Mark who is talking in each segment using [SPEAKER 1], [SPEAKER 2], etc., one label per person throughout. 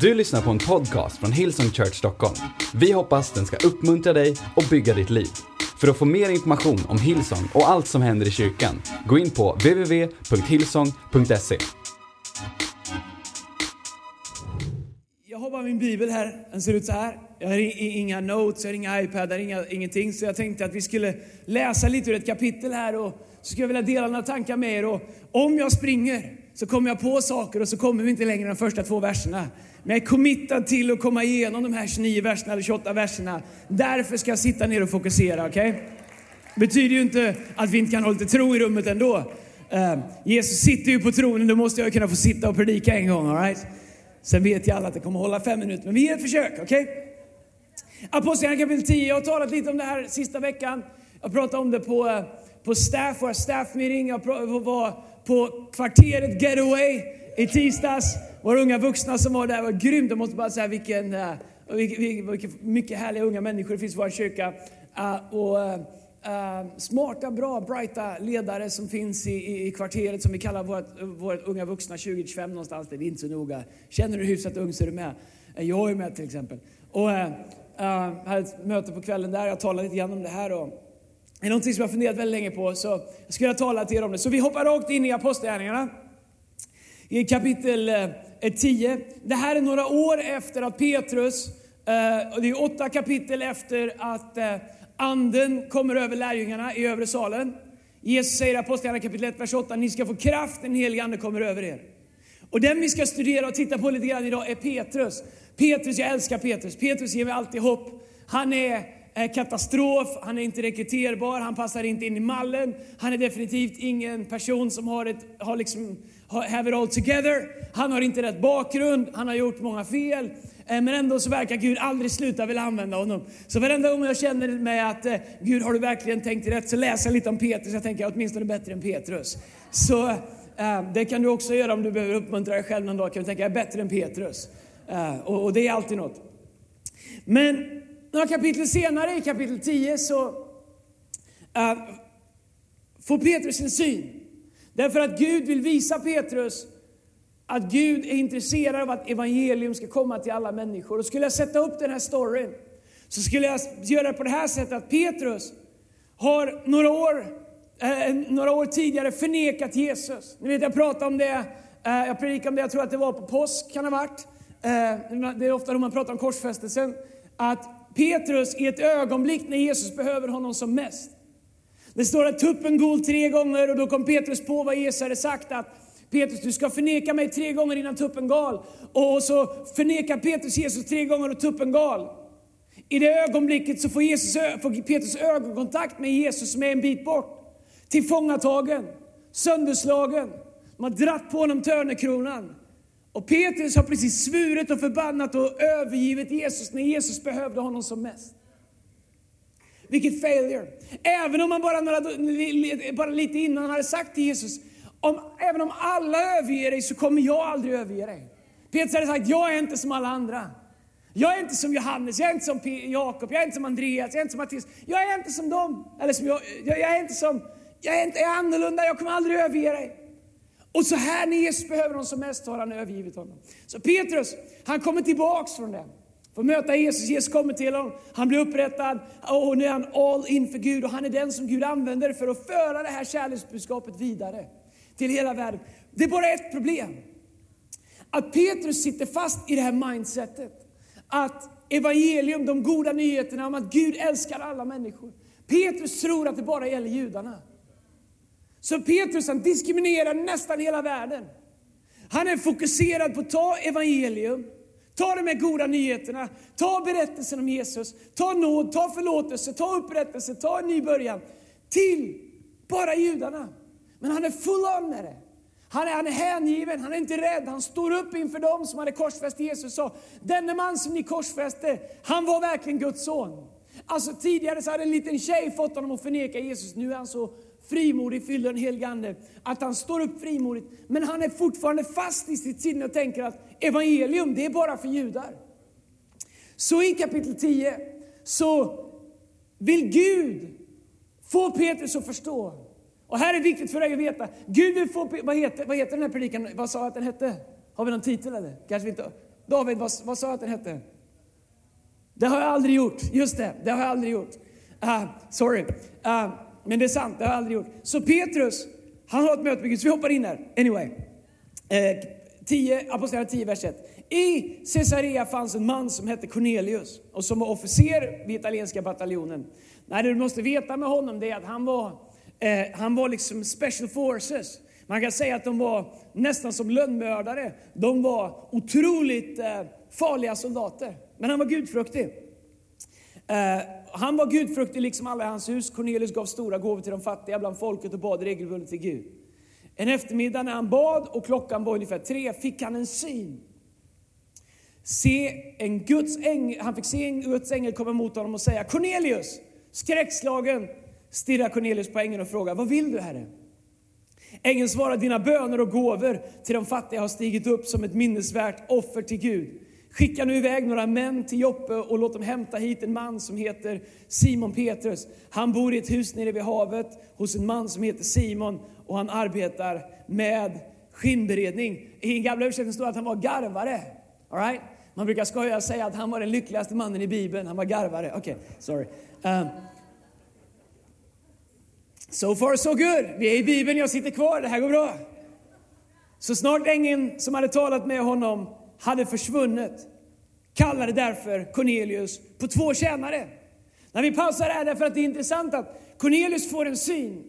[SPEAKER 1] Du lyssnar på en podcast från Hillsong Church Stockholm. Vi hoppas den ska uppmuntra dig och bygga ditt liv. För att få mer information om Hillsong och allt som händer i kyrkan, gå in på www.hillsong.se.
[SPEAKER 2] Jag har bara min bibel här. Den ser ut så här. Jag har inga notes, jag har inga iPadar, inga, ingenting. Så jag tänkte att vi skulle läsa lite ur ett kapitel här och så skulle jag vilja dela några tankar med er. Och om jag springer så kommer jag på saker och så kommer vi inte längre de första två verserna. Men jag är committad till att komma igenom de här 29 verserna eller 28 verserna. Därför ska jag sitta ner och fokusera, okej? betyder ju inte att vi inte kan ha lite tro i rummet ändå. Uh, Jesus sitter ju på tronen, då måste jag kunna få sitta och predika en gång. alright? Sen vet jag alla att det kommer hålla fem minuter, men vi ger ett försök. okej? Apostlagärningarna kapitel 10. Jag har talat lite om det här sista veckan. Jag pratade om det på, eh, på staff, våra staff meeting. Jag var på kvarteret Getaway i tisdags. Våra unga vuxna som var där var grymt. Jag måste bara säga vilken, eh, vilken, vilken, vilken mycket härliga unga människor det finns i vår kyrka. Eh, och, Uh, smarta, bra, brighta ledare som finns i, i, i kvarteret som vi kallar vårt, vårt unga vuxna 2025 någonstans. Det är inte så noga. Känner du hyfsat ung så är du med. Jag är med till exempel. Och, uh, uh, hade ett möte på kvällen där. Jag talade lite grann om det här. Och, är någonting som jag har funderat väldigt länge på. Så jag skulle vilja tala till er om det. Så vi hoppar rakt in i Apostlagärningarna. I kapitel eh, 10. Det här är några år efter att Petrus, eh, och det är åtta kapitel efter att eh, anden kommer över lärjungarna i övre salen. Jesus säger i Apostlagärningarna kapitel 1, vers 8, ni ska få kraft, den helige ande kommer över er. Och den vi ska studera och titta på lite grann idag är Petrus. Petrus, jag älskar Petrus. Petrus ger mig alltid hopp. Han är Eh, katastrof, han är inte rekryterbar, han passar inte in i mallen. Han är definitivt ingen person som har ett, har liksom, have it all together. Han har inte rätt bakgrund, han har gjort många fel. Eh, men ändå så verkar Gud aldrig sluta vilja använda honom. Så varenda gång jag känner med att eh, Gud har du verkligen tänkt rätt så läser jag lite om Petrus. Jag tänker jag åtminstone bättre än Petrus. Så det kan du också göra om du behöver uppmuntra dig själv någon dag. Kan du tänka jag är bättre än Petrus. Och, och det är alltid något. Men några kapitel senare, i kapitel 10, så äh, får Petrus sin syn. Därför att Gud vill visa Petrus att Gud är intresserad av att evangelium ska komma till alla människor. Och skulle jag sätta upp den här storyn så skulle jag göra det på det här sättet att Petrus har några år, eh, några år tidigare förnekat Jesus. Ni vet jag pratade om det, eh, jag predikade om det, jag tror att det var på påsk kan det ha varit. Eh, det är ofta då man pratar om korsfästelsen. Att Petrus i ett ögonblick när Jesus behöver honom som mest det står att tuppen gol tre gånger och då kom Petrus på vad Jesus hade sagt att Petrus du ska förneka mig tre gånger innan tuppen gal. Och så förnekar Petrus Jesus tre gånger och tuppen gal. I det ögonblicket så får, Jesus, får Petrus ögonkontakt med Jesus som är en bit bort. Tillfångatagen, sönderslagen. De har dratt på honom törnekronan. Och Petrus har precis svurit och förbannat och övergivit Jesus när Jesus behövde honom som mest. Vilket failure. Även om man bara, några, bara lite innan hade sagt till Jesus, om, även om alla överger dig så kommer jag aldrig överge dig. Petrus hade sagt, jag är inte som alla andra. Jag är inte som Johannes, jag är inte som Jakob, jag är inte som Andreas, jag är inte som Mattias. Jag är inte som dem. Eller som jag, jag, jag är inte som, jag är, inte, jag är annorlunda, jag kommer aldrig överge dig. Och så här när Jesus behöver honom som mest har han övergivit honom. Så Petrus, han kommer tillbaks från det. Får möta Jesus, Jesus kommer till honom, han blir upprättad och nu är han all in för Gud och han är den som Gud använder för att föra det här kärleksbudskapet vidare till hela världen. Det är bara ett problem. Att Petrus sitter fast i det här mindsetet. Att evangelium, de goda nyheterna om att Gud älskar alla människor. Petrus tror att det bara gäller judarna. Så Petrus han diskriminerar nästan hela världen. Han är fokuserad på att ta evangelium, ta de här goda nyheterna, ta berättelsen om Jesus, ta nåd, ta förlåtelse, ta upprättelse, ta en ny början. Till bara judarna. Men han är full on med det. Han är, han är hängiven, han är inte rädd, han står upp inför dem som hade korsfäst Jesus och sa, denne man som ni korsfäste, han var verkligen Guds son. Alltså tidigare så hade en liten tjej fått honom att förneka Jesus, nu är han så frimodig, fylld av den helige Ande, att han står upp frimodigt. Men han är fortfarande fast i sitt sinne och tänker att evangelium, det är bara för judar. Så i kapitel 10 så vill Gud få Petrus att förstå. Och här är viktigt för dig att veta. Gud vill få, Pe- vad heter, vad heter den här predikan? Vad sa jag att den hette? Har vi någon titel eller? Kanske vi inte David, vad, vad sa jag att den hette? Det har jag aldrig gjort. Just det, det har jag aldrig gjort. Uh, sorry. Uh, men det är sant, det har jag aldrig gjort. Så Petrus, han har ett möte med Gud, så vi hoppar in här. Anyway. Eh, 10, Apostlagärningarna 10, vers 1. I Caesarea fanns en man som hette Cornelius och som var officer vid italienska bataljonen. Nej, det du måste veta med honom det är att han var, eh, han var liksom special forces. Man kan säga att de var nästan som lönnmördare. De var otroligt eh, farliga soldater. Men han var gudfruktig. Eh, han var gudfruktig liksom alla i hans hus. Cornelius gav stora gåvor till de fattiga bland folket och bad regelbundet till Gud. En eftermiddag när han bad och klockan var ungefär tre fick han en syn. Se en Guds ängel, han fick se en Guds ängel komma mot honom och säga Cornelius! Skräckslagen stirrar Cornelius på ängeln och frågar Vad vill du Herre? Ängeln svarar dina böner och gåvor till de fattiga har stigit upp som ett minnesvärt offer till Gud. Skicka nu iväg några män till Joppe och låt dem hämta hit en man som heter Simon Petrus. Han bor i ett hus nere vid havet hos en man som heter Simon och han arbetar med skinnberedning. I den gamla översättningen står det att han var garvare. All right? Man brukar skoja och säga att han var den lyckligaste mannen i Bibeln. Han var garvare. Okej, okay, sorry. Um, so far so good. Vi är i Bibeln, jag sitter kvar. Det här går bra. Så snart ängeln som hade talat med honom hade försvunnit kallade därför Cornelius på två tjänare. När vi pausar här därför att det är intressant att Cornelius får en syn.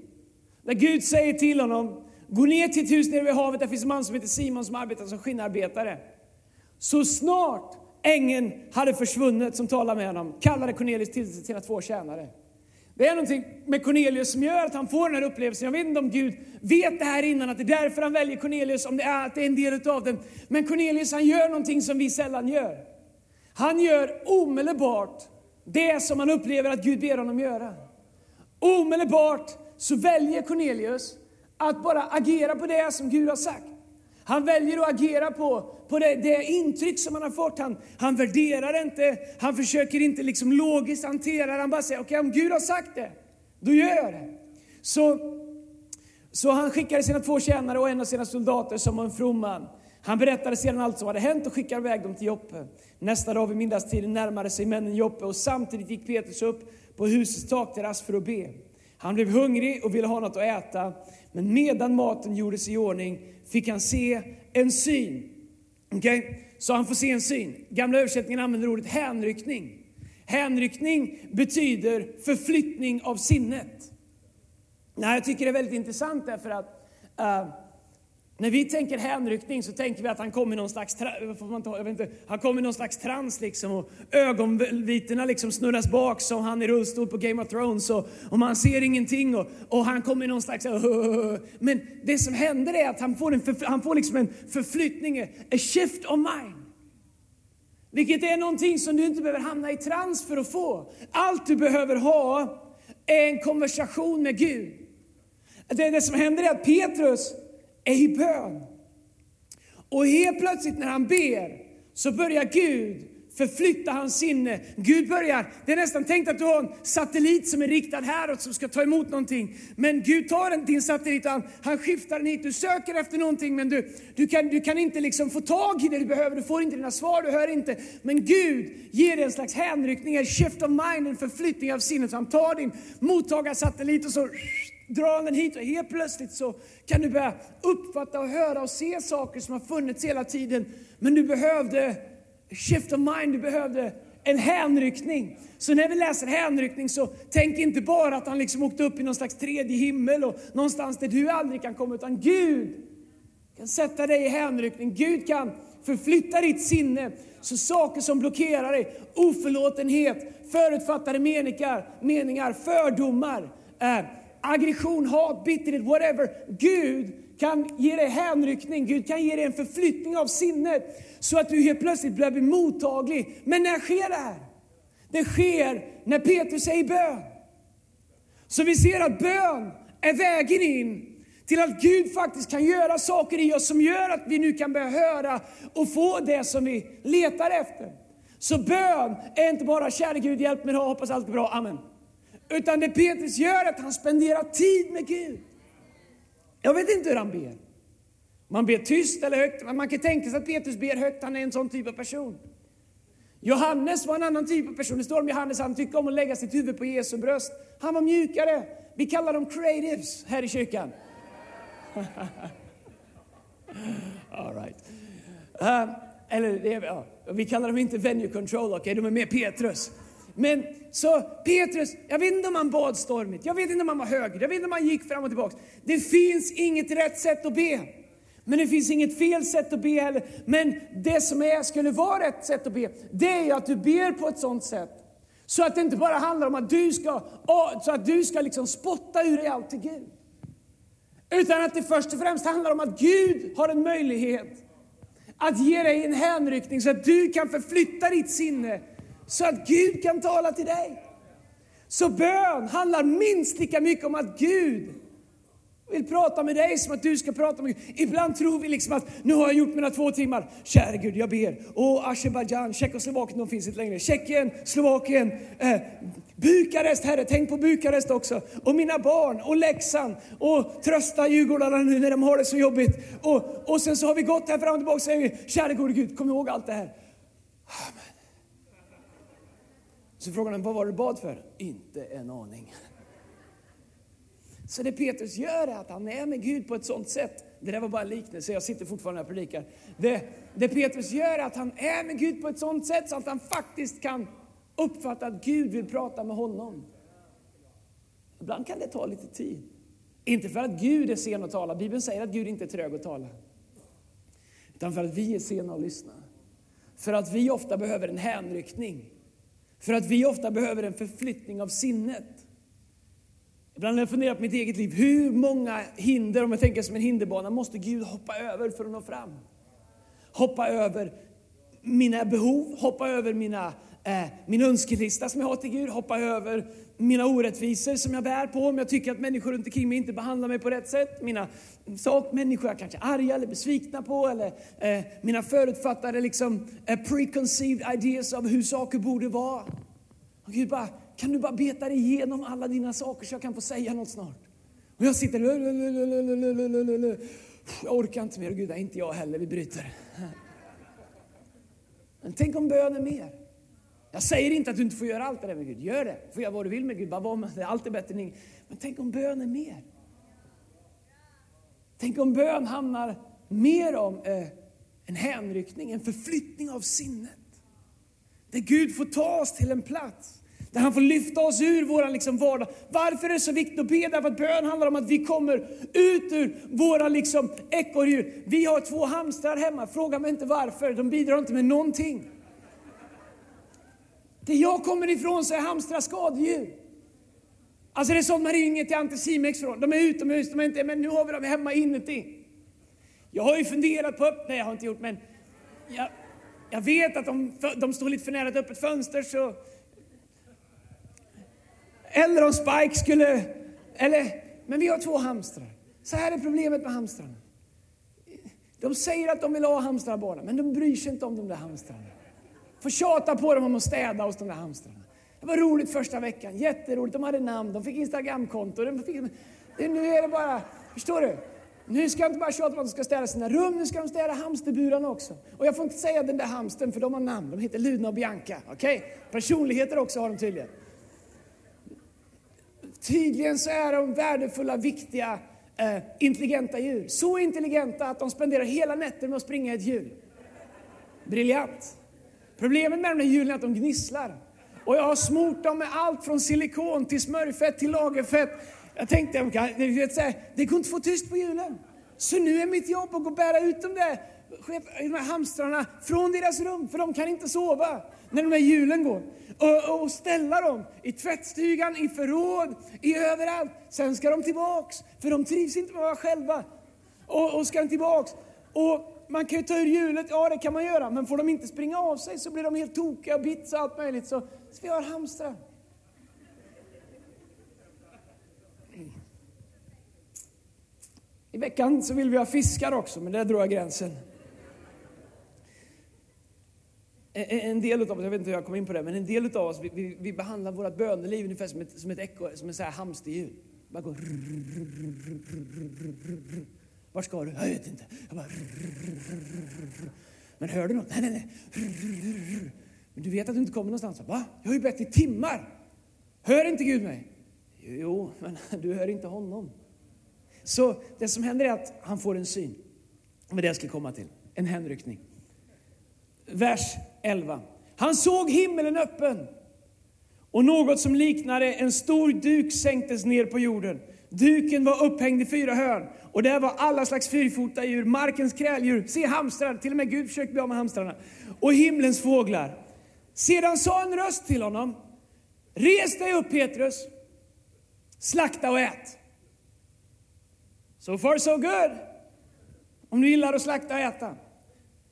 [SPEAKER 2] Där Gud säger till honom, gå ner till ett hus nere vid havet, där finns en man som heter Simon som arbetar som skinnarbetare. Så snart ängeln hade försvunnit som talade med honom kallade Cornelius till sina två tjänare. Det är någonting med Cornelius som gör att han får den här upplevelsen. Jag vet inte om Gud vet det här innan, att det är därför han väljer Cornelius, om det är att det är en del av den. Men Cornelius han gör någonting som vi sällan gör. Han gör omedelbart det som han upplever att Gud ber honom göra. Omedelbart så väljer Cornelius att bara agera på det som Gud har sagt. Han väljer att agera på, på det, det intryck som han har fått. Han, han värderar inte, han försöker inte liksom logiskt hantera det. Han bara säger, okej okay, om Gud har sagt det, då gör jag det. Så, så han skickade sina två tjänare och en av sina soldater som var en from man. Han berättade sedan allt som hade hänt och skickade iväg dem till Joppe. Nästa dag vid middagstiden närmade sig männen Joppe och samtidigt gick Petrus upp på husets takterrass för att be. Han blev hungrig och ville ha något att äta, men medan maten gjordes i ordning fick han se en syn. Okay? Så han får se en syn. Gamla översättningen använder ordet hänryckning. Hänryckning betyder förflyttning av sinnet. Nej, jag tycker det är väldigt intressant därför att uh, när vi tänker hänryckning så tänker vi att han kommer i någon slags, jag vet inte, han i någon slags trans liksom och ögonvitorna liksom snurras bak som han i rullstol på Game of Thrones och, och man ser ingenting och, och han kommer i någon slags... Men det som händer är att han får en, för, han får liksom en förflyttning, a shift of mind. Vilket är någonting som du inte behöver hamna i trans för att få. Allt du behöver ha är en konversation med Gud. Det, det som händer är att Petrus i bön. Och helt plötsligt när han ber så börjar Gud förflytta hans sinne. Gud börjar, det är nästan tänkt att du har en satellit som är riktad häråt som ska ta emot någonting. Men Gud tar din satellit och han, han skiftar den hit. Du söker efter någonting men du, du, kan, du kan inte liksom få tag i det du behöver. Du får inte dina svar, du hör inte. Men Gud ger dig en slags hänryckning, en shift of mind, en förflyttning av sinnet. Så han tar din mottagarsatellit och så drar han den hit och helt plötsligt så kan du börja uppfatta och höra och se saker som har funnits hela tiden. Men du behövde shift of mind, du behövde en hänryckning. Så när vi läser hänryckning så tänk inte bara att han liksom åkte upp i någon slags tredje himmel och någonstans där du aldrig kan komma, utan Gud kan sätta dig i hänryckning. Gud kan förflytta ditt sinne så saker som blockerar dig, oförlåtenhet, förutfattade meningar, meningar fördomar, eh, aggression, hat, bitterhet, whatever. Gud kan ge dig hänryckning, Gud kan ge dig en förflyttning av sinnet så att du helt plötsligt börjar bli mottaglig. Men när sker det här? Det sker när Petrus säger bön. Så vi ser att bön är vägen in till att Gud faktiskt kan göra saker i oss som gör att vi nu kan börja höra och få det som vi letar efter. Så bön är inte bara, kära Gud hjälp mig, hoppas allt är bra, amen. Utan det Petrus gör är att han spenderar tid med Gud. Jag vet inte hur han ber. Man ber tyst eller högt, man kan tänka sig att Petrus ber högt, han är en sån typ av person. Johannes var en annan typ av person. Det står om Johannes, han tyckte om att lägga sitt huvud på Jesu bröst. Han var mjukare. Vi kallar dem creatives här i kyrkan. All right. Uh, eller det, ja, vi kallar dem inte venue control, okay? de är mer Petrus. Men så Petrus, jag vet inte om han bad stormigt, jag vet inte om han var höger, jag vet inte om han gick fram och tillbaka. Det finns inget rätt sätt att be. Men det finns inget fel sätt att be heller. Men det som är, skulle vara rätt sätt att be, det är att du ber på ett sånt sätt så att det inte bara handlar om att du ska, så att du ska liksom spotta ur dig allt till Gud. Utan att det först och främst handlar om att Gud har en möjlighet att ge dig en hänryckning så att du kan förflytta ditt sinne så att Gud kan tala till dig. Så bön handlar minst lika mycket om att Gud vill prata med dig som att du ska prata med Gud. Ibland tror vi liksom att nu har jag gjort mina två timmar. Käre Gud, jag ber. Åh Azerbajdzjan, Tjeckoslovakien, de finns inte längre. Tjeckien, Slovakien, eh, Bukarest, Herre, tänk på Bukarest också. Och mina barn, och Leksand, och trösta djurgårdarna nu när de har det så jobbigt. Och, och sen så har vi gått här fram och tillbaka och säger, Käre gode Gud, kom ihåg allt det här. Amen. Så frågar han, vad var det du bad för? Inte en aning. Så det Petrus gör är att han är med Gud på ett sånt sätt. Det där var bara en liknelse, jag sitter fortfarande och predikar. Det, det Petrus gör är att han är med Gud på ett sånt sätt så att han faktiskt kan uppfatta att Gud vill prata med honom. Ibland kan det ta lite tid. Inte för att Gud är sen att tala, Bibeln säger att Gud inte är trög att tala. Utan för att vi är sena att lyssna. För att vi ofta behöver en hänryckning. För att vi ofta behöver en förflyttning av sinnet. Ibland har jag funderat på mitt eget liv. Hur många hinder, om jag tänker som en hinderbana, måste Gud hoppa över för att nå fram? Hoppa över mina behov, hoppa över mina, Eh, min önskelista som jag har till Gud, hoppa över mina orättvisor som jag bär på, om jag tycker att människor runt omkring mig inte behandlar mig på rätt sätt. Mina sak, människor jag kanske är arga eller besvikna på, eller eh, mina förutfattade liksom, eh, preconceived ideas av hur saker borde vara. Och Gud bara, kan du bara beta dig igenom alla dina saker så jag kan få säga något snart? Och jag sitter jag orkar inte mer. Gud, inte jag heller. Vi bryter. Men tänk om bön är mer. Jag säger inte att du inte får göra allt det där med Gud. Gör det. Får göra vad du vill med Gud. Bara var med det. Allt är bättre än inget. Men tänk om bön är mer. Tänk om bön handlar mer om eh, en hänryckning, en förflyttning av sinnet. Där Gud får ta oss till en plats där han får lyfta oss ur vår liksom vardag. Varför är det så viktigt att be? Därför att bön handlar om att vi kommer ut ur våra liksom ekorrhjul. Vi har två hamstrar hemma, fråga mig inte varför. De bidrar inte med någonting. Det jag kommer ifrån så är hamstrar skadedjur. Alltså det är sånt man ringer till Anticimex från. De är utomhus, de är inte, men nu har vi dem hemma inuti. Jag har ju funderat på, nej jag har inte gjort, men jag, jag vet att de, de står lite för nära ett öppet fönster så eller om Spike skulle... Eller, men vi har två hamstrar. Så här är problemet med hamstrarna. De säger att de vill ha hamstrar bara, men de bryr sig inte om de där hamstrarna. Få tjata på dem om att städa hos de där hamstrarna. Det var roligt första veckan, jätteroligt. De hade namn, de fick Instagramkonto. De fick, nu är det bara, förstår du? Nu ska jag inte bara tjata om att de ska städa sina rum, nu ska de städa hamsterburarna också. Och jag får inte säga den där hamsten för de har namn, de heter Luna och Bianca. Okej? Okay? Personligheter också har de tydligen. Tydligen så är de värdefulla, viktiga, eh, intelligenta djur. Så intelligenta att de spenderar hela nätter med att springa i ett hjul. Briljant! Problemet med de där hjulen är att de gnisslar. Och jag har smort dem med allt från silikon till smörjfett till lagerfett. Jag tänkte, det går inte att få tyst på hjulen. Så nu är mitt jobb att gå och bära ut de där, de där hamstrarna från deras rum, för de kan inte sova när de där hjulen går och, och ställa dem i tvättstugan, i förråd, i överallt. Sen ska de tillbaks, för de trivs inte med att vara själva. Och, och ska tillbaks. Och man kan ju ta ur hjulet, ja det kan man göra, men får de inte springa av sig så blir de helt tokiga och bits och allt möjligt. Så, så vi har hamstrar. I veckan så vill vi ha fiskar också, men där drar jag gränsen. En del av oss, jag vet inte hur jag kom in på det, men en del av oss, vi, vi, vi behandlar vårt böneliv ungefär som ett, som ett ekorre, som ett hamsterhjul. Bara går vart ska du? Jag vet inte. Jag bara, men hör du något? Nej, nej, nej. Men du vet att du inte kommer någonstans? Va? Jag har ju bett i timmar. Hör inte Gud mig? Jo, men du hör inte honom. Så det som händer är att han får en syn. Men det jag ska komma till. En hänryckning. Vers 11. Han såg himmelen öppen och något som liknade en stor duk sänktes ner på jorden. Duken var upphängd i fyra hörn och där var alla slags fyrfota djur, markens kräldjur, se hamstrar, till och med Gud försökte bli av med hamstrarna, och himlens fåglar. Sedan sa en röst till honom, res dig upp Petrus, slakta och ät. So far so good. Om du gillar att slakta och äta.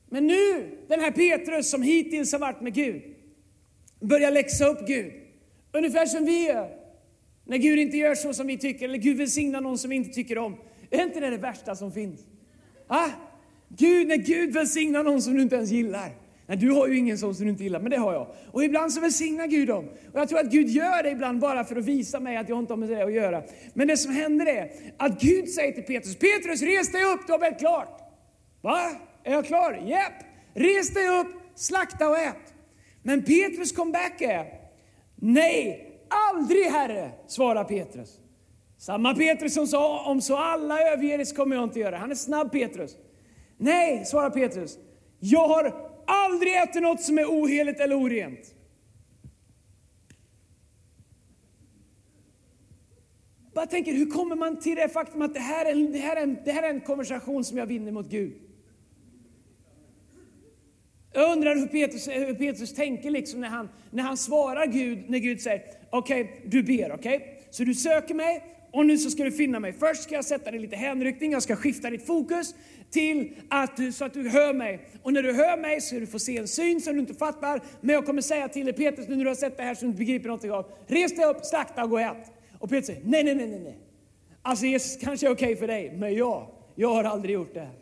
[SPEAKER 2] Men nu, den här Petrus som hittills har varit med Gud, börjar läxa upp Gud. Ungefär som vi gör. När Gud inte gör så som vi tycker, eller Gud välsignar någon som vi inte tycker om. Är inte det det värsta som finns? Ah? Gud, när Gud välsignar någon som du inte ens gillar. Nej, du har ju ingen sån som du inte gillar, men det har jag. Och ibland så välsignar Gud dem. Och jag tror att Gud gör det ibland bara för att visa mig att jag inte har med det att göra. Men det som händer är att Gud säger till Petrus, Petrus res dig upp, du har bett klart. Va? Är jag klar? Japp! Yep. Res dig upp, slakta och ät. Men Petrus comeback är, nej, aldrig Herre, svarar Petrus. Samma Petrus som sa, om så alla överger er kommer jag inte göra. Han är snabb Petrus. Nej, svarar Petrus. Jag har aldrig ätit något som är oheligt eller orent. Jag tänker, hur kommer man till det faktum att det här, är, det, här är en, det här är en konversation som jag vinner mot Gud? Jag undrar hur Petrus, hur Petrus tänker liksom när, han, när han svarar Gud, när Gud säger, okej, okay, du ber, okej? Okay? Så du söker mig och nu så ska du finna mig. Först ska jag sätta dig lite hänryckning, jag ska skifta ditt fokus till att du, så att du hör mig. Och när du hör mig så du får se en syn som du inte fattar. Men jag kommer säga till dig, Petrus, nu när du har sett det här som du inte begriper någonting av, res dig upp, slakta och gå och ät. Och Petrus säger, nej, nej, nej, nej, nej. Alltså Jesus kanske är okej okay för dig, men jag, jag har aldrig gjort det här.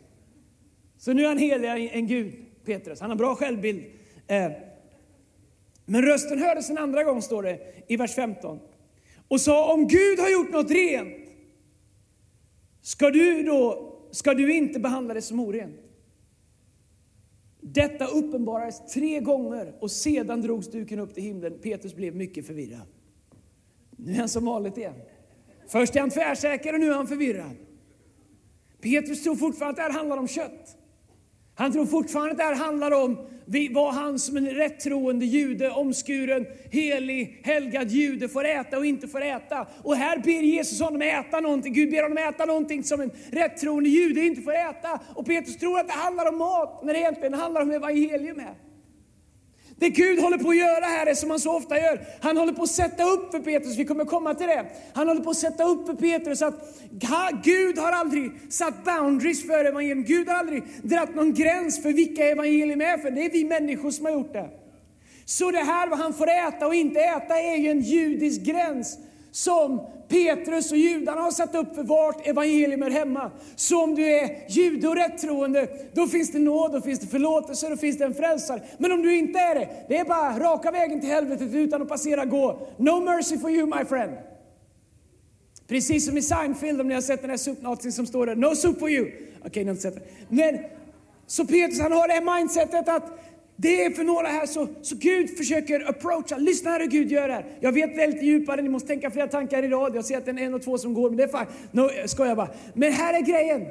[SPEAKER 2] Så nu är han heligare än Gud, Petrus. Han har bra självbild. Eh, men rösten hördes en andra gång, står det i vers 15 och sa om Gud har gjort något rent, ska du då ska du inte behandla det som orent? Detta uppenbarades tre gånger och sedan drogs duken upp till himlen. Petrus blev mycket förvirrad. Nu är han som vanligt igen. Först är han tvärsäker och nu är han förvirrad. Petrus tror fortfarande att det här handlar om kött. Han tror fortfarande att det här handlar om vad han som en rättroende jude, omskuren, helig, helgad jude får äta och inte får äta. Och här ber Jesus honom äta någonting. Gud ber honom äta någonting som en rättroende jude inte får äta. Och Petrus tror att det handlar om mat, när det egentligen handlar om evangelium här. Det Gud håller på att göra här är som han så ofta gör. Han håller på att sätta upp för Petrus, vi kommer komma till det. Han håller på att sätta upp för Petrus att Gud har aldrig satt boundaries för evangelium. Gud har aldrig dragit någon gräns för vilka evangelium är för. Det är vi människor som har gjort det. Så det här vad han får äta och inte äta är ju en judisk gräns som Petrus och judarna har satt upp för vart evangelium är hemma. Så om du är jude och rättroende, då finns det nåd, då finns det förlåtelse, då finns det en frälsare. Men om du inte är det, det är bara raka vägen till helvetet utan att passera gå. No mercy for you my friend. Precis som i Seinfeld, om ni har sett den här supnazin som står där, no soup for you. Okej, okay, ni har inte sett det. Men, så Petrus han har det här mindsetet att det är för några här så, så Gud försöker approacha. Lyssna här hur Gud gör här. Jag vet det är lite djupare, ni måste tänka flera tankar i rad. Jag ser att det är en och två som går, men det är fine. No, skojar bara. Men här är grejen.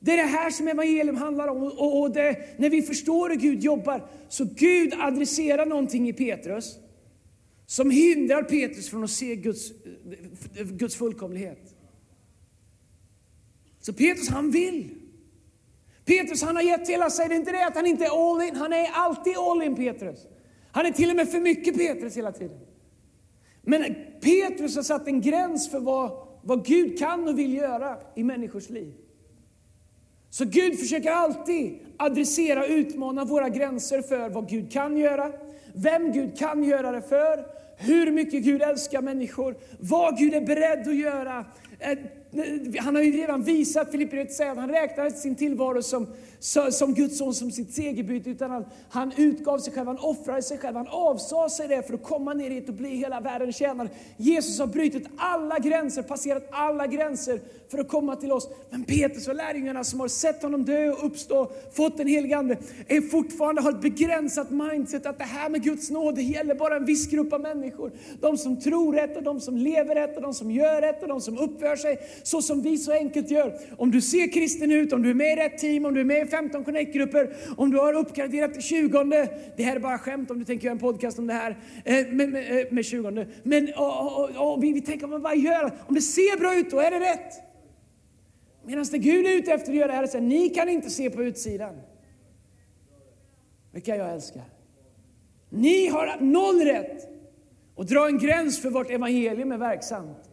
[SPEAKER 2] Det är det här som evangelium handlar om. Och, och det, när vi förstår hur Gud jobbar, så Gud adresserar någonting i Petrus som hindrar Petrus från att se Guds, Guds fullkomlighet. Så Petrus han vill. Petrus han har gett hela sig, det är inte det att han inte är all in, han är alltid all in Petrus. Han är till och med för mycket Petrus hela tiden. Men Petrus har satt en gräns för vad, vad Gud kan och vill göra i människors liv. Så Gud försöker alltid adressera, och utmana våra gränser för vad Gud kan göra, vem Gud kan göra det för, hur mycket Gud älskar människor, vad Gud är beredd att göra. Eh, han har ju redan visat, Filipperbrevet säger att han räknar sin tillvaro som, som Guds son som sitt segerbyte, utan han, han utgav sig själv, han offrade sig själv, han avsade sig det för att komma ner hit och bli hela världens tjänare. Jesus har brutit alla gränser, passerat alla gränser för att komma till oss. Men Petrus och lärjungarna som har sett honom dö och uppstå, fått en helig Ande, är fortfarande har ett begränsat mindset att det här med Guds nåd, det gäller bara en viss grupp av människor. De som tror rätt och de som lever rätt och de som gör rätt och de som uppför sig så som vi så enkelt gör. Om du ser kristen ut, om du är med i rätt team, om du är med i 15 connect-grupper, om du har uppgraderat till 20 det här är bara skämt om du tänker göra en podcast om det här eh, med, med, eh, med 20 Men och, och, och, vi, vi tänker, man vad gör Om det ser bra ut, då är det rätt. Medan det Gud är ute efter att göra är att ni kan inte se på utsidan. Vilka jag älskar. Ni har noll rätt att dra en gräns för vart evangelium är verksamt.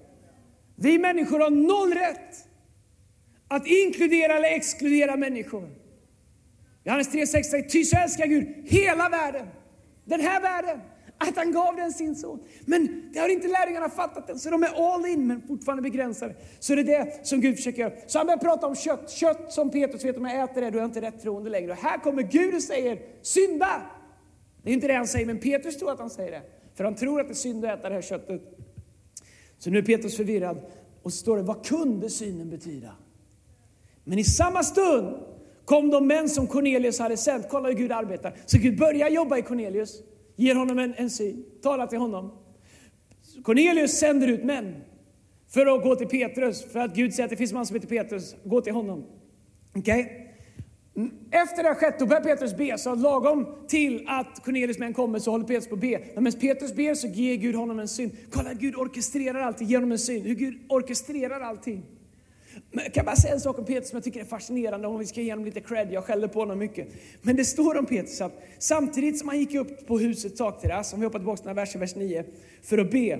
[SPEAKER 2] Vi människor har noll rätt att inkludera eller exkludera människor. Johannes 3.6 säger, ty så älskar Gud hela världen, den här världen, att han gav den sin son. Men det har inte lärjungarna fattat än, så de är all in men fortfarande begränsade. Så det är det som Gud försöker göra. Så han börjar prata om kött. Kött som Petrus vet, om jag äter det, då är jag inte rätt troende längre. Och här kommer Gud och säger, synda! Det är inte det han säger, men Petrus tror att han säger det. För han tror att det är synd att äta det här köttet. Så nu är Petrus förvirrad. Och så står det, vad kunde synen betyda? Men i samma stund kom de män som Cornelius hade sänt. Kolla hur Gud arbetar. Så Gud börjar jobba i Cornelius, ger honom en, en syn, talar till honom. Cornelius sänder ut män för att gå till Petrus, för att Gud säger att det finns en man som heter Petrus, gå till honom. Okej? Okay? Efter det har skett, då börjar Petrus be. Så lagom till att Cornelius män kommer så håller Petrus på att be. Men medan Petrus ber så ger Gud honom en syn. Kolla, Gud orkestrerar allting, ger honom en syn. Hur Gud orkestrerar allting. Men jag kan bara säga en sak om Petrus som jag tycker är fascinerande, om vi ska ge honom lite cred, jag skäller på honom mycket. Men det står om Petrus att samtidigt som han gick upp på husets takterrass, om vi hoppar tillbaka till den här versen, vers 9, för att be,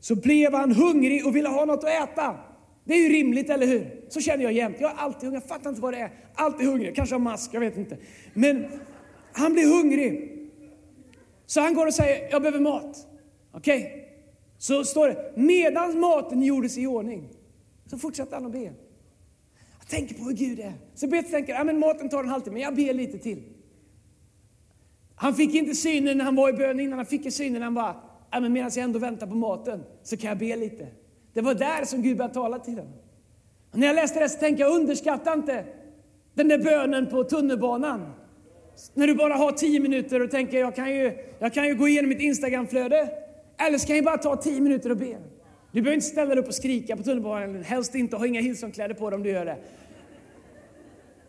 [SPEAKER 2] så blev han hungrig och ville ha något att äta. Det är ju rimligt, eller hur? Så känner jag jämt. Jag är alltid hungrig, jag fattar inte vad det är. Alltid hungrig, kanske har mask, jag vet inte. Men han blir hungrig. Så han går och säger, jag behöver mat. Okej? Okay? Så står det, medan maten gjordes i ordning, så fortsatte han att be. Jag tänker på hur Gud är. Så Petrus tänker, ja men maten tar en halvtimme, men jag ber lite till. Han fick inte synen när han var i bön innan, han fick synen när han bara, ja men medan jag ändå väntar på maten så kan jag be lite. Det var där som Gud började tala till honom. Och när jag läste det så tänkte jag, underskatta inte den där bönen på tunnelbanan. När du bara har tio minuter och tänker, jag kan ju, jag kan ju gå igenom mitt Instagramflöde. Eller så kan jag bara ta tio minuter och be. Du behöver inte ställa dig upp och skrika på tunnelbanan, helst inte, ha inga Hillsongkläder på dig om du gör det.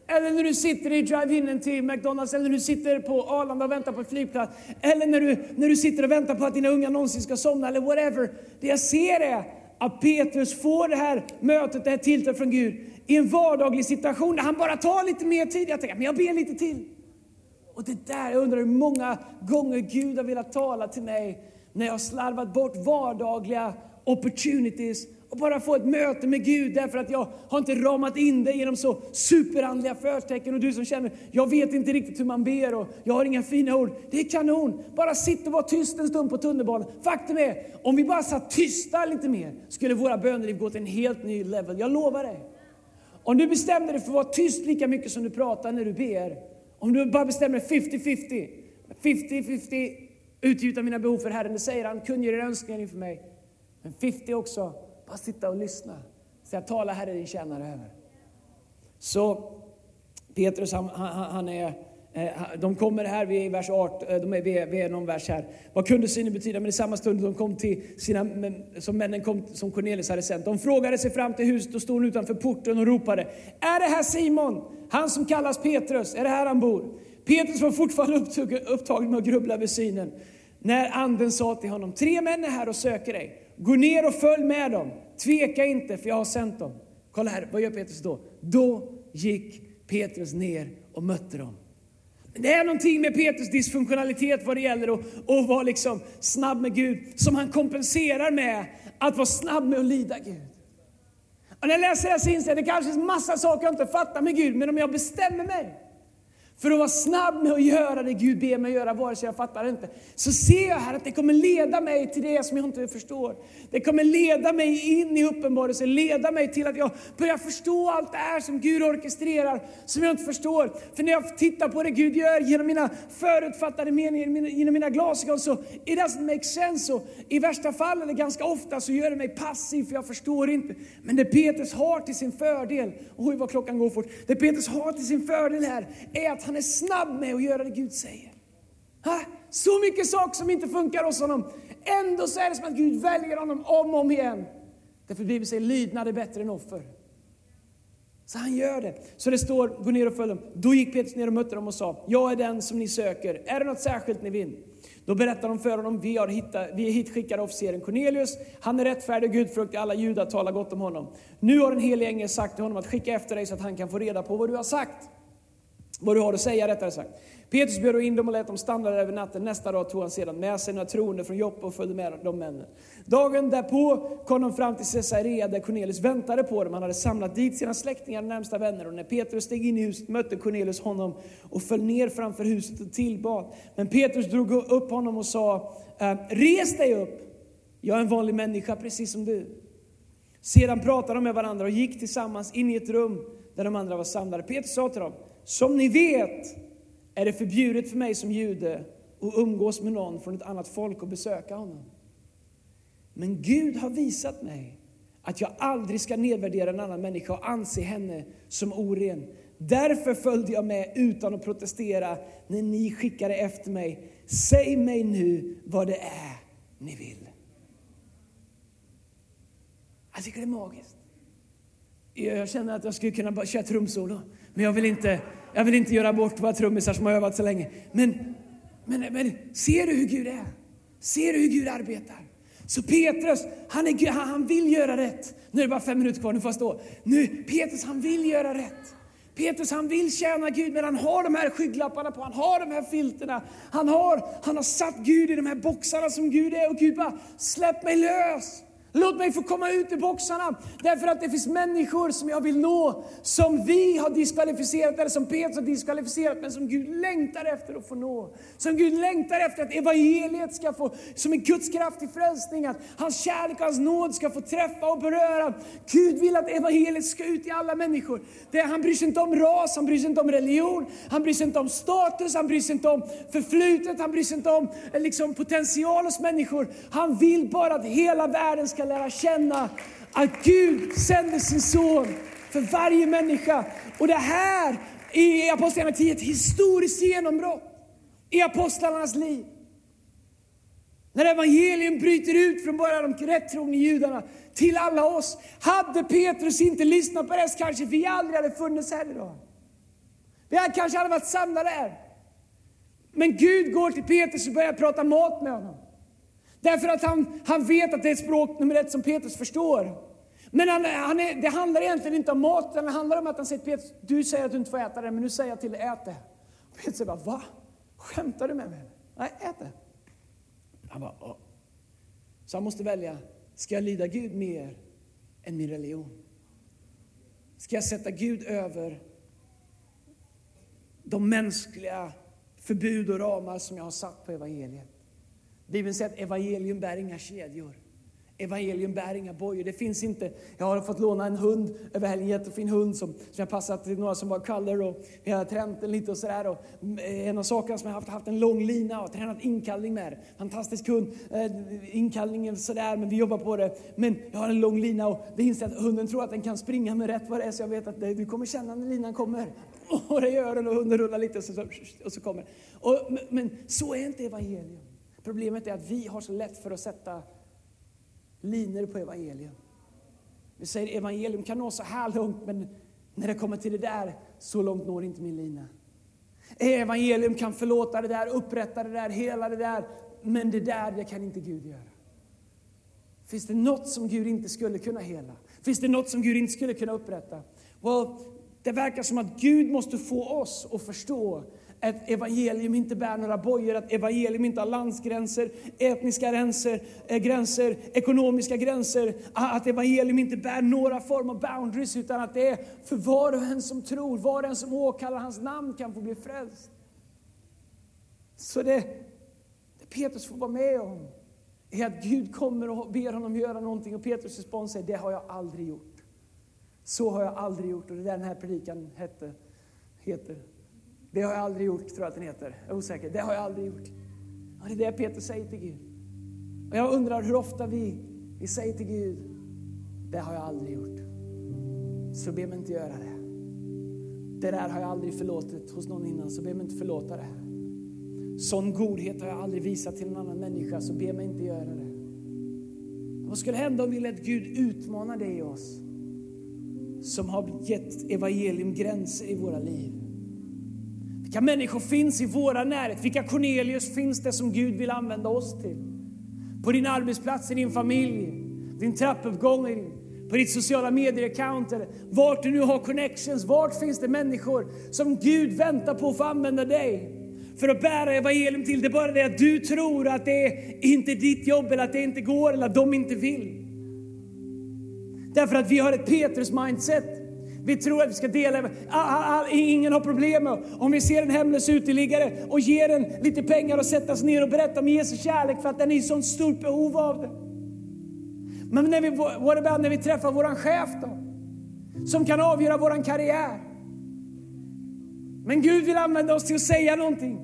[SPEAKER 2] Eller när du sitter i drive-inen till McDonalds, eller när du sitter på Arlanda och väntar på en flygplats. Eller när du, när du sitter och väntar på att dina unga någonsin ska somna, eller whatever. Det jag ser är att Petrus får det här mötet, det här tilltalet från Gud i en vardaglig situation där han bara tar lite mer tid. Jag tänker, men jag ber lite till. Och det där, jag undrar hur många gånger Gud har velat tala till mig när jag har slarvat bort vardagliga opportunities och bara få ett möte med Gud därför att jag har inte ramat in det genom så superandliga förtecken. Och du som känner, jag vet inte riktigt hur man ber och jag har inga fina ord. Det är kanon! Bara sitt och var tyst en stund på tunnelbanan. Faktum är, om vi bara satt tysta lite mer skulle våra böneliv gå till en helt ny level. Jag lovar dig. Om du bestämde dig för att vara tyst lika mycket som du pratar när du ber. Om du bara bestämmer dig 50-50. 50-50 utgjuta mina behov för Herren, det säger han, kungör era önskningar inför mig. Men 50 också, bara sitta och lyssna. Säga tala Herre din tjänare över. Så Petrus han, han, han är eh, de kommer här, vi är i vers 18, eh, de är, vi, är, vi är någon vers här. Vad kunde synen betyda? Men i samma stund de kom till sina, som männen kom, som Cornelius hade sänt. De frågade sig fram till huset och stod utanför porten och ropade. Är det här Simon? Han som kallas Petrus? Är det här han bor? Petrus var fortfarande upptagen med att grubbla över synen. När anden sa till honom, tre män är här och söker dig. Gå ner och följ med dem. Tveka inte, för jag har sänt dem. Kolla här, vad gör Petrus då? Då gick Petrus ner och mötte dem. Det är någonting med Petrus dysfunktionalitet vad det gäller att, att vara liksom snabb med Gud, som han kompenserar med att vara snabb med att lyda Gud. Och när jag läser det här så inser jag att det kanske finns massa saker jag inte fattar med Gud, men om jag bestämmer mig för att vara snabb med att göra det Gud ber mig göra, vare sig jag fattar det inte. Så ser jag här att det kommer leda mig till det som jag inte förstår. Det kommer leda mig in i uppenbarelse, leda mig till att jag börjar förstå allt det här som Gud orkestrerar, som jag inte förstår. För när jag tittar på det Gud gör genom mina förutfattade meningar, genom mina glasögon, så it doesn't make sense. Och I värsta fall, eller ganska ofta, så gör det mig passiv, för jag förstår inte. Men det Petrus har till sin fördel, oj vad klockan går fort. Det Petrus har till sin fördel här, är att han är snabb med att göra det Gud säger. Ha? Så mycket saker som inte funkar hos honom. Ändå så är det som att Gud väljer honom om och om igen. Därför Bibeln säger lydnad är bättre än offer. Så han gör det. Så det står, gå ner och följ dem. Då gick Petrus ner och mötte dem och sa, jag är den som ni söker. Är det något särskilt ni vill? Då berättar de för honom, vi, har hittat, vi är hitskickade officeren Cornelius. Han är rättfärdig och gudfruktig, alla judar talar gott om honom. Nu har den helige ängel sagt till honom att skicka efter dig så att han kan få reda på vad du har sagt vad du har att säga rättare sagt. Petrus bjöd in dem och lät dem stanna där över natten. Nästa dag tog han sedan med sig några troende från Joppe och följde med de männen. Dagen därpå kom de fram till Caesarea där Cornelius väntade på dem. Han hade samlat dit sina släktingar och närmsta vänner. Och när Petrus steg in i huset mötte Cornelius honom och föll ner framför huset och tillbad. Men Petrus drog upp honom och sa, eh, res dig upp. Jag är en vanlig människa precis som du. Sedan pratade de med varandra och gick tillsammans in i ett rum där de andra var samlade. Petrus sa till dem, som ni vet är det förbjudet för mig som jude att umgås med någon från ett annat folk och besöka honom. Men Gud har visat mig att jag aldrig ska nedvärdera en annan människa och anse henne som oren. Därför följde jag med utan att protestera när ni skickade efter mig. Säg mig nu vad det är ni vill. Jag tycker det är magiskt. Jag känner att jag skulle kunna bara köra trumsolo, men jag vill inte jag vill inte göra bort våra trummisar som har övat så länge. Men, men, men ser du hur Gud är? Ser du hur Gud arbetar? Så Petrus, han, är, han vill göra rätt. Nu är det bara fem minuter kvar, nu får jag stå. Nu, Petrus han vill göra rätt. Petrus han vill tjäna Gud men han har de här skygglapparna på, han har de här filterna. Han har, han har satt Gud i de här boxarna som Gud är och Gud bara, släpp mig lös. Låt mig få komma ut ur boxarna. Därför att det finns människor som jag vill nå, som vi har diskvalificerat, eller som Petrus har diskvalificerat, men som Gud längtar efter att få nå. Som Gud längtar efter att evangeliet ska få, som en Guds kraft i frälsning, att hans kärlek och hans nåd ska få träffa och beröra. Gud vill att evangeliet ska ut till alla människor. Det, han bryr sig inte om ras, han bryr sig inte om religion, han bryr sig inte om status, han bryr sig inte om förflutet, han bryr sig inte om eh, liksom, potential hos människor. Han vill bara att hela världen ska lära känna att Gud sände sin son för varje människa. Och det här är i Apostlagärningarna 10 ett historiskt genombrott i apostlarnas liv. När evangelium bryter ut från bara de rättrogna judarna till alla oss. Hade Petrus inte lyssnat på det så kanske vi aldrig hade funnits här idag. Vi hade kanske aldrig varit samlade här. Men Gud går till Petrus och börjar prata mat med honom. Därför att han, han vet att det är språk nummer ett som Petrus förstår. Men han, han är, det handlar egentligen inte om maten, det handlar om att han säger till Petrus, du säger att du inte får äta det, men nu säger jag till dig, ät det. Och Petrus säger bara, va? Skämtar du med mig? Nej, ät det. Han bara, Åh. Så han måste välja, ska jag lyda Gud mer än min religion? Ska jag sätta Gud över de mänskliga förbud och ramar som jag har satt på evangeliet? Bibeln säger att evangelium bär inga kedjor. Evangelium bär inga bojor. Det finns inte. Jag har fått låna en hund över helgen, en jättefin hund som, som jag passat till några som var color och vi har tränat den lite och sådär. Och eh, en av sakerna som jag haft, haft en lång lina och tränat inkallning med. Fantastisk hund. Eh, inkallningen sådär, men vi jobbar på det. Men jag har en lång lina och det inser att hunden tror att den kan springa med rätt vad det är så jag vet att du kommer känna när linan kommer. Och det gör den och hunden rullar lite och så, och så kommer och, men, Men så är inte evangelium. Problemet är att vi har så lätt för att sätta linor på evangelium. Vi säger evangelium kan nå så här långt, men när det kommer till det där, så långt når inte min lina. Evangelium kan förlåta det där, upprätta det där, hela det där, men det där, det kan inte Gud göra. Finns det något som Gud inte skulle kunna hela? Finns det något som Gud inte skulle kunna upprätta? Well, det verkar som att Gud måste få oss att förstå att evangelium inte bär några bojor, att evangelium inte har landsgränser, etniska gränser, eh, gränser, ekonomiska gränser. Att evangelium inte bär några form av boundaries, utan att det är för var och en som tror, var och en som åkallar hans namn kan få bli frälst. Så det, det Petrus får vara med om är att Gud kommer och ber honom göra någonting och Petrus respons är, det har jag aldrig gjort. Så har jag aldrig gjort och det är det den här predikan hette, heter. Det har jag aldrig gjort, tror jag att den heter. Jag är osäker. Det har jag aldrig gjort. Och det är det Peter säger till Gud. Och jag undrar hur ofta vi, vi säger till Gud, det har jag aldrig gjort. Så be mig inte göra det. Det där har jag aldrig förlåtit hos någon innan, så be mig inte förlåta det. Sån godhet har jag aldrig visat till en annan människa, så be mig inte göra det. Vad skulle hända om vi lät Gud utmana det i oss? Som har gett evangelium gränser i våra liv. Vilka människor finns i våra närhet? Vilka Cornelius finns det som Gud vill använda oss till? På din arbetsplats, i din familj, din trappuppgång, på ditt sociala medier-account, vart du nu har connections, vart finns det människor som Gud väntar på att få använda dig? för att bära evangelium till. Det är bara det att du tror att det är inte ditt jobb eller att det inte går eller att de inte vill. Därför att vi har ett Petrus-mindset. Vi tror att vi ska dela, ingen har problem med om vi ser en hemlös uteliggare och ger den lite pengar och sätter oss ner och berättar om Jesu kärlek för att den är i sånt stort behov av det. Men när vi, what about när vi träffar våran chef då? Som kan avgöra våran karriär. Men Gud vill använda oss till att säga någonting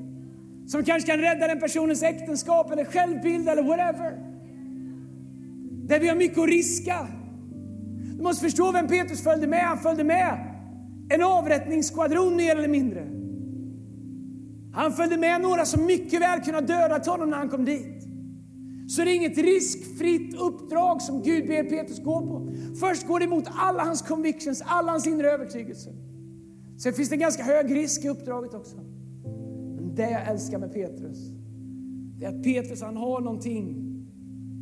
[SPEAKER 2] som kanske kan rädda den personens äktenskap eller självbild eller whatever. Där vi har mycket att riska. Du måste förstå vem Petrus följde med. Han följde med en avrättningsskvadron mer eller mindre. Han följde med några som mycket väl kunde ha dödat honom när han kom dit. Så det är inget riskfritt uppdrag som Gud ber Petrus gå på. Först går det emot alla hans convictions, alla hans inre övertygelser. Sen finns det en ganska hög risk i uppdraget också. Men det jag älskar med Petrus, det är att Petrus han har någonting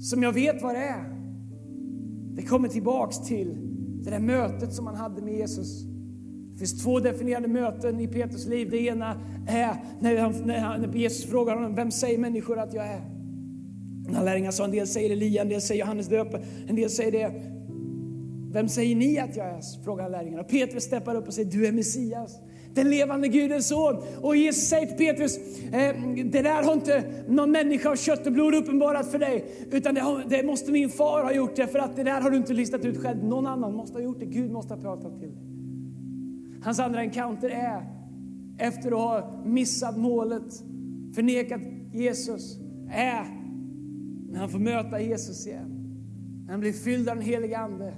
[SPEAKER 2] som jag vet vad det är. Det kommer tillbaks till det där mötet som han hade med Jesus. Det finns två definierade möten i Petrus liv. Det ena är när, han, när, han, när Jesus frågar honom, vem säger människor att jag är? När lärjungarna sa, en del säger Elia, en del säger Johannes Döparen. en del säger det. Vem säger ni att jag är? frågar lärjungarna. Petrus steppar upp och säger, du är Messias den levande Gudens son. Och Jesus säger till Petrus, eh, det där har inte någon människa av kött och blod uppenbarat för dig, utan det, har, det, måste min far ha gjort det, för att det där har du inte listat ut själv. Någon annan måste ha gjort det, Gud måste ha pratat till dig. Hans andra encounter är, efter att ha missat målet, förnekat Jesus, är när han får möta Jesus igen. När han blir fylld av den helige Ande.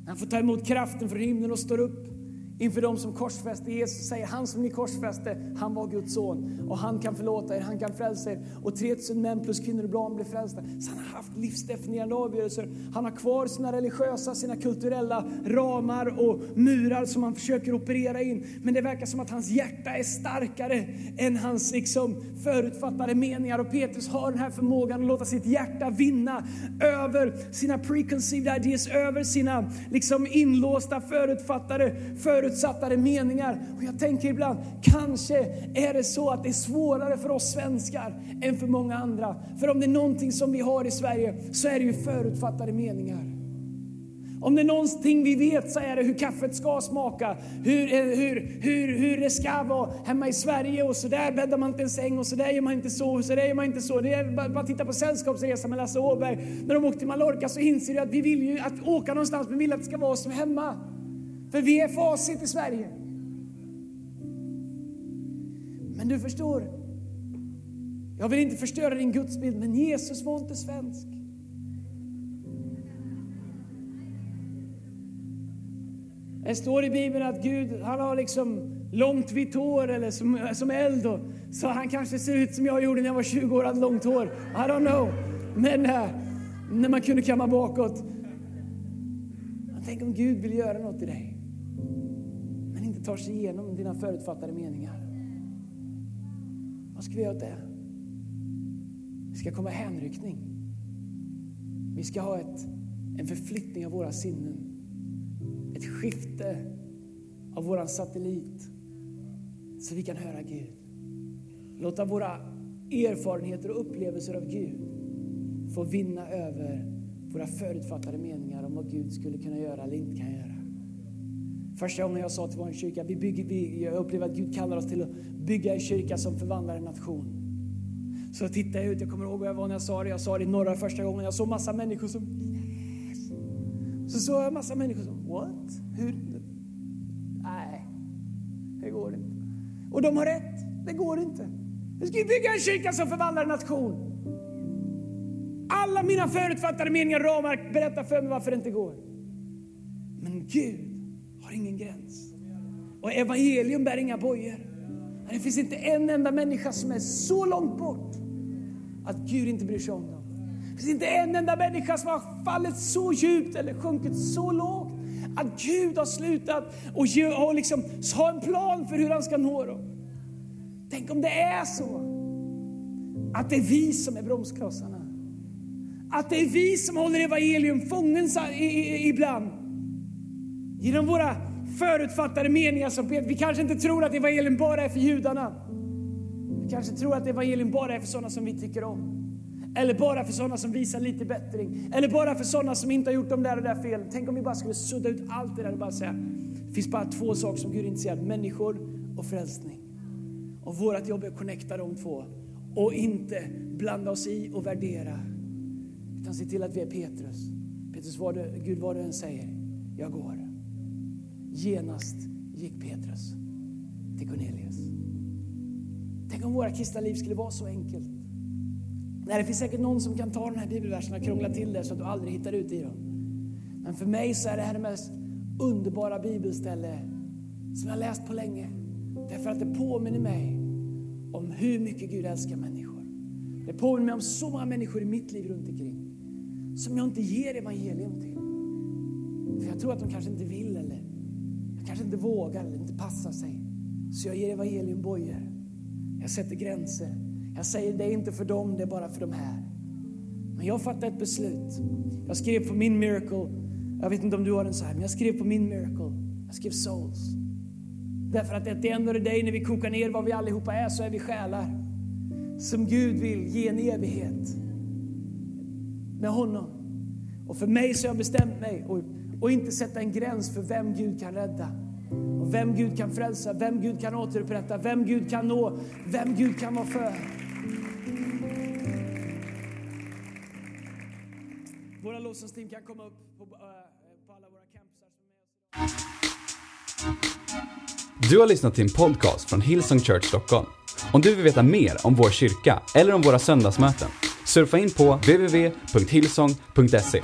[SPEAKER 2] När han får ta emot kraften från himlen och står upp inför dem som korsfäste Jesus säger han som ni korsfäste, han var Guds son och han kan förlåta er, han kan frälsa er. Och 3000 män plus kvinnor och barn blev frälsta. Så han har haft livsdefinierande avgörelser. Han har kvar sina religiösa, sina kulturella ramar och murar som han försöker operera in. Men det verkar som att hans hjärta är starkare än hans liksom, förutfattade meningar. Och Petrus har den här förmågan att låta sitt hjärta vinna över sina preconceived ideas, över sina liksom, inlåsta, förutfattade, för förutsattare meningar. Och jag tänker ibland, kanske är det så att det är svårare för oss svenskar än för många andra. För om det är någonting som vi har i Sverige så är det ju förutfattade meningar. Om det är någonting vi vet så är det hur kaffet ska smaka, hur, eh, hur, hur, hur det ska vara hemma i Sverige och så där bäddar man inte en säng och så där gör man inte så och så där gör man inte så. Det är bara, bara titta på Sällskapsresan med Lasse Åberg. När de åkte till Mallorca så inser du att vi vill ju att åka någonstans men vill att det ska vara som hemma. För vi är facit i Sverige. Men du förstår, jag vill inte förstöra din gudsbild, men Jesus var inte svensk. Det står i Bibeln att Gud han har liksom långt vitt hår eller som, som eld. Och, så han kanske ser ut som jag gjorde när jag var 20 år och hade långt hår. I don't know. Men äh, när man kunde kamma bakåt. Tänk om Gud vill göra något i dig tar sig igenom dina förutfattade meningar. Vad ska vi göra åt det? Vi ska komma i hänryckning. Vi ska ha ett, en förflyttning av våra sinnen. Ett skifte av våran satellit. Så vi kan höra Gud. låta våra erfarenheter och upplevelser av Gud få vinna över våra förutfattade meningar om vad Gud skulle kunna göra eller inte kan göra. Första gången jag sa till vår kyrka, vi bygger, vi, jag upplever att Gud kallar oss till att bygga en kyrka som förvandlar en nation. Så tittade jag ut, jag kommer ihåg vad jag var när jag sa det. Jag sa det i norra första gången. Jag såg massa människor som yes. Så såg jag massa människor som what? Hur? Nej, det går inte. Och de har rätt, det går inte. Vi ska bygga en kyrka som förvandlar en nation. Alla mina förutfattade meningar och ramar berättar för mig varför det inte går. Men Gud har ingen gräns. Och evangelium bär inga bojor. Det finns inte en enda människa som är så långt bort att Gud inte bryr sig om dem. Det finns inte en enda människa som har fallit så djupt eller sjunkit så lågt att Gud har slutat och liksom, ha en plan för hur han ska nå dem. Tänk om det är så att det är vi som är bromsklossarna. Att det är vi som håller evangelium fången ibland. Genom våra förutfattade meningar som Vi kanske inte tror att evangelium bara är för judarna. Vi kanske tror att evangelium bara är för sådana som vi tycker om. Eller bara för sådana som visar lite bättring. Eller bara för sådana som inte har gjort de där och där felen. Tänk om vi bara skulle sudda ut allt det där och bara säga, det finns bara två saker som Gud är intresserad av. Människor och frälsning. Och vårt jobb är att connecta de två. Och inte blanda oss i och värdera. Utan se till att vi är Petrus. Petrus, vad du, Gud vad du än säger, jag går. Genast gick Petrus till Cornelius. Tänk om våra kristna liv skulle vara så enkelt. Nej, det finns säkert någon som kan ta den här bibelversen och krångla till det så att du aldrig hittar ut i dem. Men för mig så är det här det mest underbara bibelställe som jag läst på länge. Därför att det påminner mig om hur mycket Gud älskar människor. Det påminner mig om så många människor i mitt liv runt omkring som jag inte ger evangelium till. För jag tror att de kanske inte vill eller kanske inte vågar eller inte passar sig. Så jag ger evangelium bojor. Jag sätter gränser. Jag säger det är inte för dem, det är bara för de här. Men jag fattade ett beslut. Jag skrev på min miracle, jag vet inte om du har den så här, men jag skrev på min miracle, jag skrev souls. Därför att det är dig när vi kokar ner vad vi allihopa är så är vi själar. Som Gud vill ge en evighet med honom. Och för mig så har jag bestämt mig och, och inte sätta en gräns för vem Gud kan rädda. Och vem Gud kan frälsa, vem Gud kan återupprätta, vem Gud kan nå, vem Gud kan vara för. Våra lovsångsteam kan komma upp på, eh, på alla våra campusar.
[SPEAKER 1] Du har lyssnat till en podcast från Hillsong Church Stockholm. Om du vill veta mer om vår kyrka eller om våra söndagsmöten, surfa in på www.hillsong.se.